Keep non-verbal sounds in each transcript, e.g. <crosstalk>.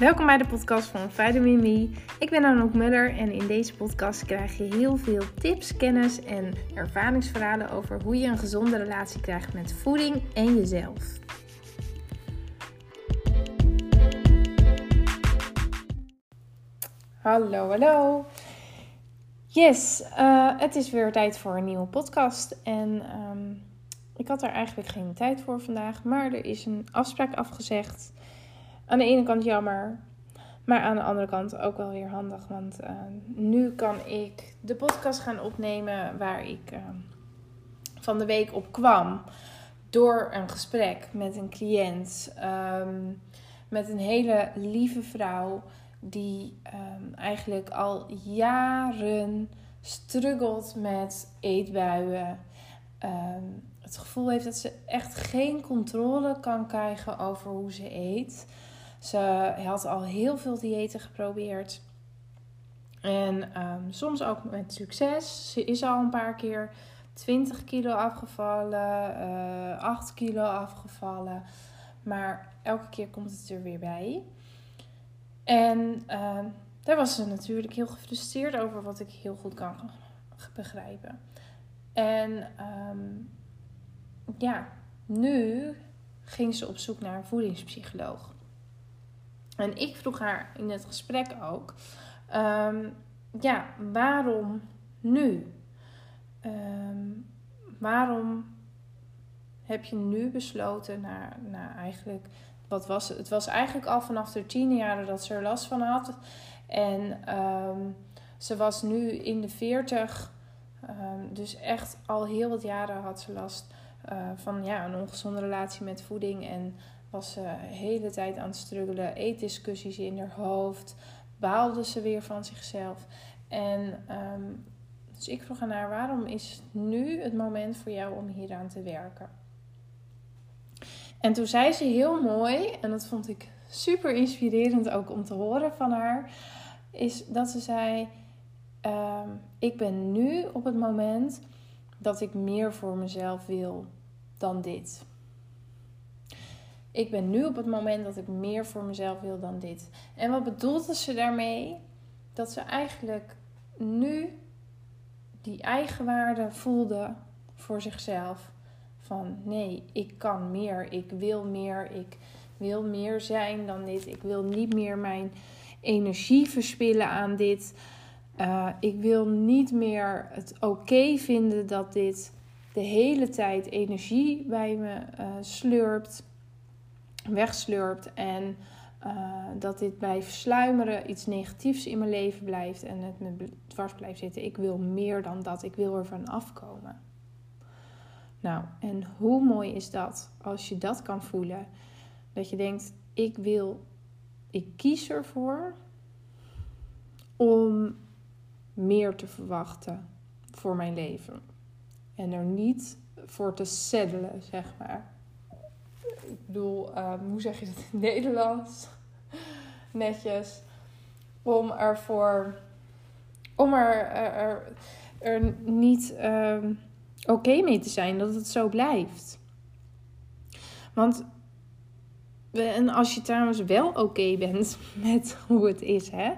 Welkom bij de podcast van Vitamin Me. Ik ben Anouk Muller en in deze podcast krijg je heel veel tips, kennis en ervaringsverhalen over hoe je een gezonde relatie krijgt met voeding en jezelf. Hallo, hallo. Yes, uh, het is weer tijd voor een nieuwe podcast. En um, ik had er eigenlijk geen tijd voor vandaag, maar er is een afspraak afgezegd. Aan de ene kant jammer, maar aan de andere kant ook wel weer handig. Want uh, nu kan ik de podcast gaan opnemen waar ik uh, van de week op kwam. Door een gesprek met een cliënt. Um, met een hele lieve vrouw die um, eigenlijk al jaren struggelt met eetbuien. Um, het gevoel heeft dat ze echt geen controle kan krijgen over hoe ze eet. Ze had al heel veel diëten geprobeerd. En um, soms ook met succes. Ze is al een paar keer 20 kilo afgevallen, uh, eh, 8 kilo afgevallen. Maar elke keer komt het er weer bij. En uh, daar was ze natuurlijk heel gefrustreerd over, wat ik heel goed kan begrijpen. En um, ja, nu ging ze op zoek naar een voedingspsycholoog. En ik vroeg haar in het gesprek ook: um, ja, waarom nu? Um, waarom heb je nu besloten naar, naar eigenlijk, wat was het? Het was eigenlijk al vanaf de tien jaren dat ze er last van had. En um, ze was nu in de veertig, dus echt al heel wat jaren had ze last uh, van ja, een ongezonde relatie met voeding. En was ze de hele tijd aan het struggelen. Eetdiscussies in haar hoofd. Baalde ze weer van zichzelf. En um, dus ik vroeg aan haar: waarom is nu het moment voor jou om hieraan te werken? En toen zei ze heel mooi, en dat vond ik super inspirerend ook om te horen van haar, is dat ze zei: um, Ik ben nu op het moment dat ik meer voor mezelf wil dan dit. Ik ben nu op het moment dat ik meer voor mezelf wil dan dit. En wat bedoelde ze daarmee? Dat ze eigenlijk nu die eigenwaarde voelde voor zichzelf. Van nee, ik kan meer, ik wil meer, ik wil meer zijn dan dit. Ik wil niet meer mijn energie verspillen aan dit. Uh, ik wil niet meer het oké vinden dat dit de hele tijd energie bij me uh, slurpt, wegslurpt. En uh, dat dit blijft sluimeren, iets negatiefs in mijn leven blijft en het me dwars blijft zitten. Ik wil meer dan dat, ik wil ervan afkomen. Nou, en hoe mooi is dat als je dat kan voelen? Dat je denkt, ik wil, ik kies ervoor om meer te verwachten voor mijn leven. En er niet voor te seddelen, zeg maar. Bedoel, um, hoe zeg je dat in <laughs> Nederlands? Netjes. Om ervoor. Om er, er, niet um, oké mee te zijn dat het zo blijft. Want en als je trouwens wel oké bent <laughs> met hoe het is, hè,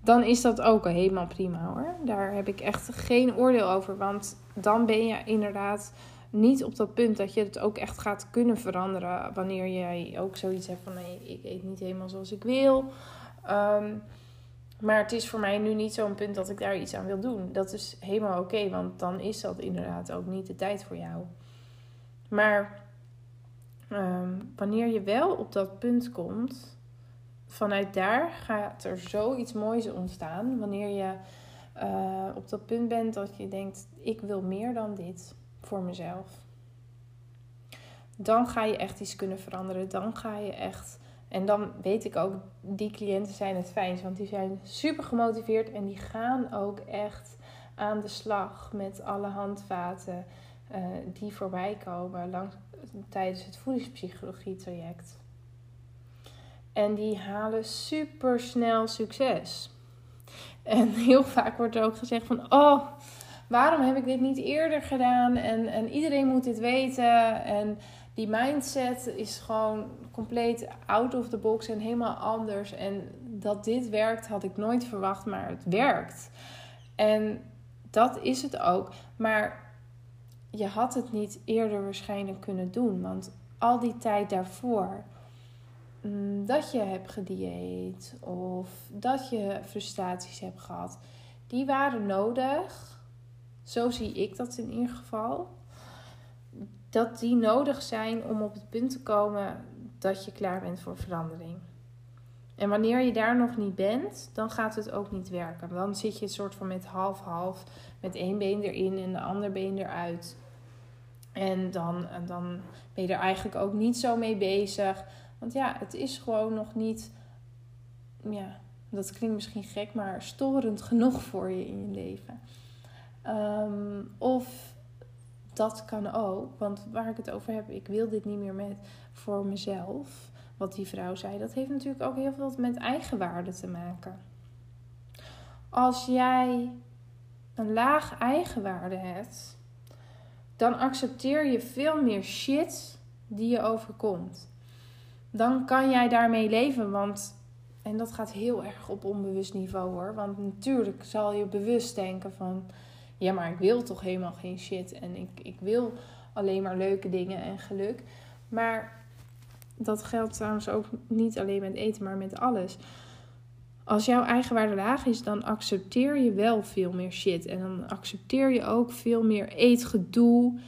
dan is dat ook helemaal prima hoor. Daar heb ik echt geen oordeel over. Want dan ben je inderdaad niet op dat punt dat je het ook echt gaat kunnen veranderen. Wanneer jij ook zoiets hebt van nee, ik eet niet helemaal zoals ik wil. Um, maar het is voor mij nu niet zo'n punt dat ik daar iets aan wil doen. Dat is helemaal oké, want dan is dat inderdaad ook niet de tijd voor jou. Maar um, wanneer je wel op dat punt komt, vanuit daar gaat er zoiets moois ontstaan. Wanneer je uh, op dat punt bent dat je denkt: ik wil meer dan dit voor mezelf. Dan ga je echt iets kunnen veranderen. Dan ga je echt. En dan weet ik ook, die cliënten zijn het fijnst. Want die zijn super gemotiveerd en die gaan ook echt aan de slag met alle handvaten uh, die voorbij komen langs, tijdens het voedingspsychologie traject. En die halen super snel succes. En heel vaak wordt er ook gezegd van, oh, waarom heb ik dit niet eerder gedaan? En, en iedereen moet dit weten. En die mindset is gewoon compleet out of the box en helemaal anders. En dat dit werkt had ik nooit verwacht, maar het werkt. En dat is het ook. Maar je had het niet eerder waarschijnlijk kunnen doen. Want al die tijd daarvoor, mm, dat je hebt gedieet of dat je frustraties hebt gehad, die waren nodig. Zo zie ik dat in ieder geval. Dat die nodig zijn om op het punt te komen dat je klaar bent voor verandering. En wanneer je daar nog niet bent, dan gaat het ook niet werken. Dan zit je een soort van met half-half, met één been erin en de ander been eruit. En dan, dan ben je er eigenlijk ook niet zo mee bezig. Want ja, het is gewoon nog niet, ja, dat klinkt misschien gek, maar storend genoeg voor je in je leven. Ehm, of dat kan ook, want waar ik het over heb, ik wil dit niet meer met voor mezelf. Wat die vrouw zei, dat heeft natuurlijk ook heel veel met eigenwaarde te maken. Als jij een laag eigenwaarde hebt, dan accepteer je veel meer shit die je overkomt. Dan kan jij daarmee leven, want en dat gaat heel erg op onbewust niveau hoor. Want natuurlijk zal je bewust denken van... Ja, maar ik wil toch helemaal geen shit. En ik, ik wil alleen maar leuke dingen en geluk. Maar dat geldt trouwens ook niet alleen met eten, maar met alles. Als jouw eigenwaarde laag is, dan accepteer je wel veel meer shit. En dan accepteer je ook veel meer eetgedoe.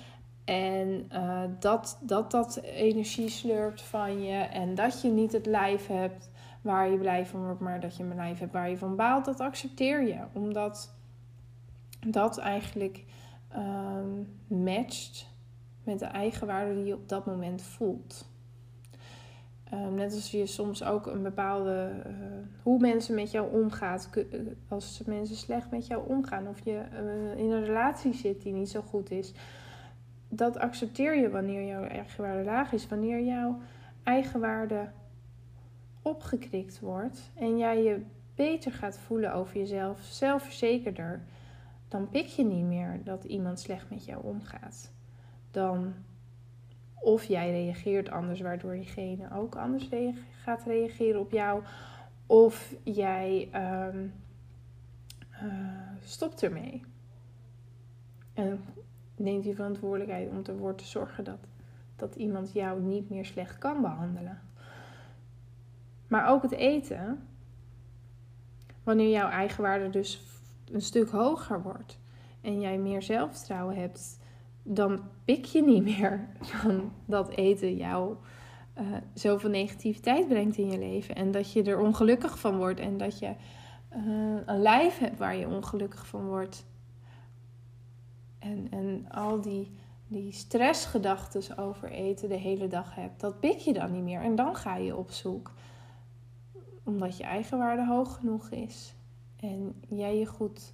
En uh, dat, dat dat energie slurpt van je. En dat je niet het lijf hebt waar je blij van wordt, maar dat je een lijf hebt waar je van baalt, dat accepteer je. Omdat dat eigenlijk um, matcht met de eigenwaarde die je op dat moment voelt. Um, net als je soms ook een bepaalde. Uh, hoe mensen met jou omgaan. Eh, als mensen slecht met jou omgaan. Of je uh, in een relatie zit die niet zo goed is. Dat accepteer je wanneer jouw eigenwaarde laag is. Wanneer jouw eigenwaarde opgekrikt wordt en jij je beter gaat voelen over jezelf, zelfverzekerder, dan pik je niet meer dat iemand slecht met jou omgaat. Dan of jij reageert anders, waardoor diegene ook anders gaat reageren op jou, of jij um, uh, stopt ermee. En neemt die verantwoordelijkheid om ervoor te zorgen dat, dat iemand jou niet meer slecht kan behandelen. Maar ook het eten, wanneer jouw eigenwaarde dus een stuk hoger wordt en jij meer zelfvertrouwen hebt, dan pik je niet meer van dat eten jou uh, zoveel negativiteit brengt in je leven. En dat je er ongelukkig van wordt en dat je uh, een lijf hebt waar je ongelukkig van wordt. En, en al die, die stressgedachten over eten de hele dag hebt, dat pik je dan niet meer. En dan ga je op zoek omdat je eigenwaarde hoog genoeg is. En jij je goed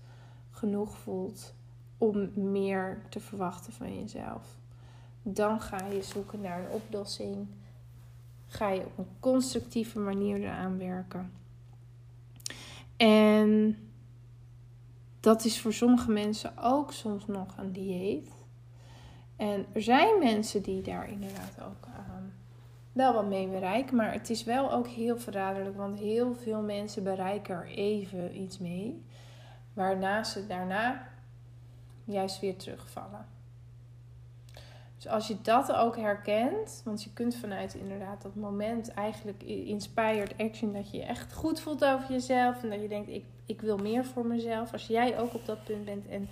genoeg voelt om meer te verwachten van jezelf. Dan ga je zoeken naar een oplossing. Ga je op een constructieve manier eraan werken. En dat is voor sommige mensen ook soms nog een dieet. En er zijn mensen die daar inderdaad ook aan wel wat mee bereiken. Maar het is wel ook heel verraderlijk, want heel veel mensen bereiken er even iets mee. Waarna ze daarna juist weer terugvallen. Dus als je dat ook herkent, want je kunt vanuit inderdaad dat moment eigenlijk inspired action, dat je je echt goed voelt over jezelf en dat je denkt, ik, ik wil meer voor mezelf. Als jij ook op dat punt bent en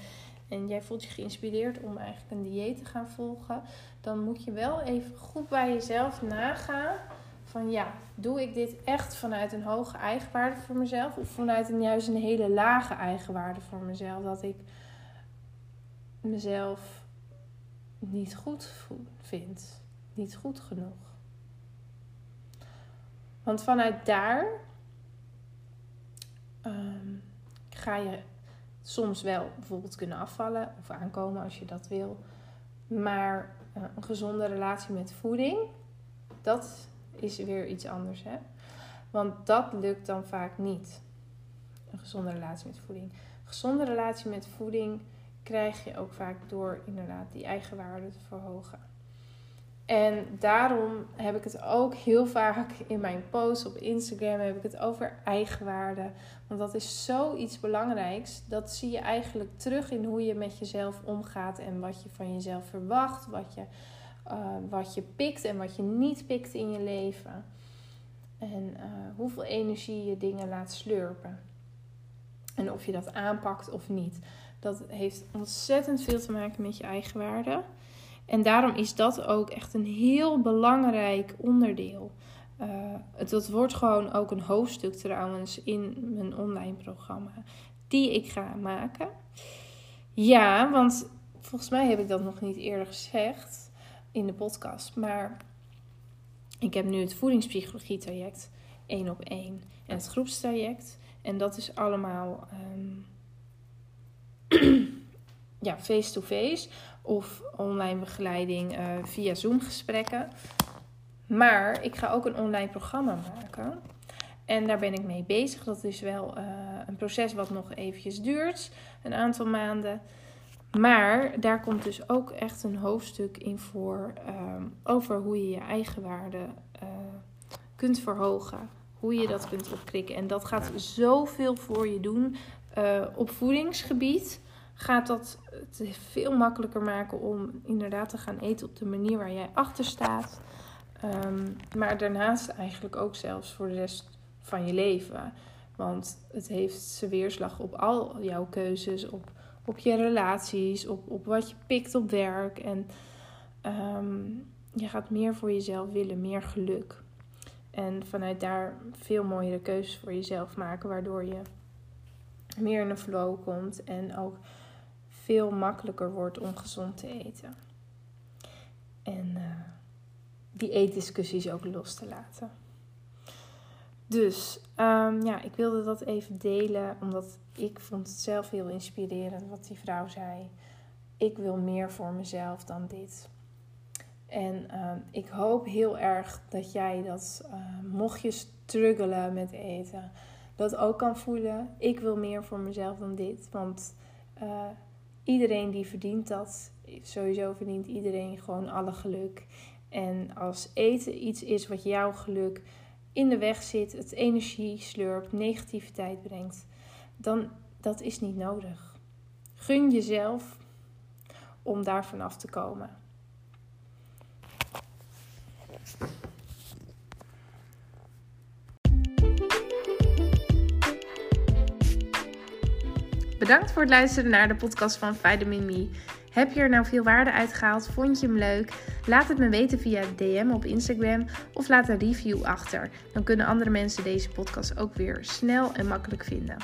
en jij voelt je geïnspireerd om eigenlijk een dieet te gaan volgen, dan moet je wel even goed bij jezelf nagaan van ja, doe ik dit echt vanuit een hoge eigenwaarde voor mezelf of vanuit een juist een hele lage eigenwaarde voor mezelf, dat ik mezelf niet goed vind, niet goed genoeg. Want vanuit daar ehm, ga je soms wel bijvoorbeeld kunnen afvallen of aankomen als je dat wil. Maar eh, een gezonde relatie met voeding, dat is weer iets anders. Hè? Want dat lukt dan vaak niet. Een gezonde relatie met voeding. Een gezonde relatie met voeding krijg je ook vaak door inderdaad die eigenwaarde te verhogen. En daarom heb ik het ook heel vaak in mijn posts op Instagram heb ik het over eigenwaarde. Want dat is zoiets belangrijks. Dat zie je eigenlijk terug in hoe je met jezelf omgaat en wat je van jezelf verwacht, wat je, uh, wat je pikt en wat je niet pikt in je leven. En uh, hoeveel energie je dingen laat slurpen. En of je dat aanpakt of niet. Dat heeft ontzettend veel te maken met je eigenwaarde. En daarom is dat ook echt een heel belangrijk onderdeel. Uh, het, dat wordt gewoon ook een hoofdstuk trouwens in mijn online programma. Die ik ga maken. Ja, want volgens mij heb ik dat nog niet eerder gezegd in de podcast. Maar ik heb nu het voedingspsychologie traject 1 op 1 en het groepstraject. En dat is allemaal um, ja, face-to-face of online begeleiding uh, via Zoom gesprekken. Maar ik ga ook een online programma maken. En daar ben ik mee bezig. Dat is wel uh, een proces wat nog eventjes duurt. Een aantal maanden. Maar daar komt dus ook echt een hoofdstuk in voor. Um, over hoe je je eigen waarde uh, kunt verhogen. Hoe je dat kunt opkrikken. En dat gaat zoveel voor je doen. Uh, op voedingsgebied gaat dat het veel makkelijker maken om inderdaad te gaan eten op de manier waar jij achter staat. Um, maar daarnaast eigenlijk ook zelfs voor de rest van je leven. Want het heeft zijn weerslag op al jouw keuzes, op, op je relaties, op, op wat je pikt op werk. En um, je gaat meer voor jezelf willen, meer geluk. En vanuit daar veel mooiere keuzes voor jezelf maken, waardoor je meer in een flow komt en ook veel makkelijker wordt om gezond te eten. En uh, die eetdiscussies ook los te laten. Dus um, ja, ik wilde dat even delen, omdat ik vond het zelf heel inspirerend wat die vrouw zei. Ik wil meer voor mezelf dan dit. En uh, ik hoop heel erg dat jij dat, uh, mocht je struggelen met eten, dat ook kan voelen. Ik wil meer voor mezelf dan dit. Want uh, iedereen die verdient dat. Sowieso verdient iedereen gewoon alle geluk. En als eten iets is wat jouw geluk in de weg zit, het energie slurpt, negativiteit brengt, dan dat is niet nodig. Gun jezelf om daar vanaf te komen. Bedankt voor het luisteren naar de podcast van Vitamin Me. Heb je er nou veel waarde uit gehaald? Vond je hem leuk? Laat het me weten via DM op Instagram of laat een review achter. Dan kunnen andere mensen deze podcast ook weer snel en makkelijk vinden.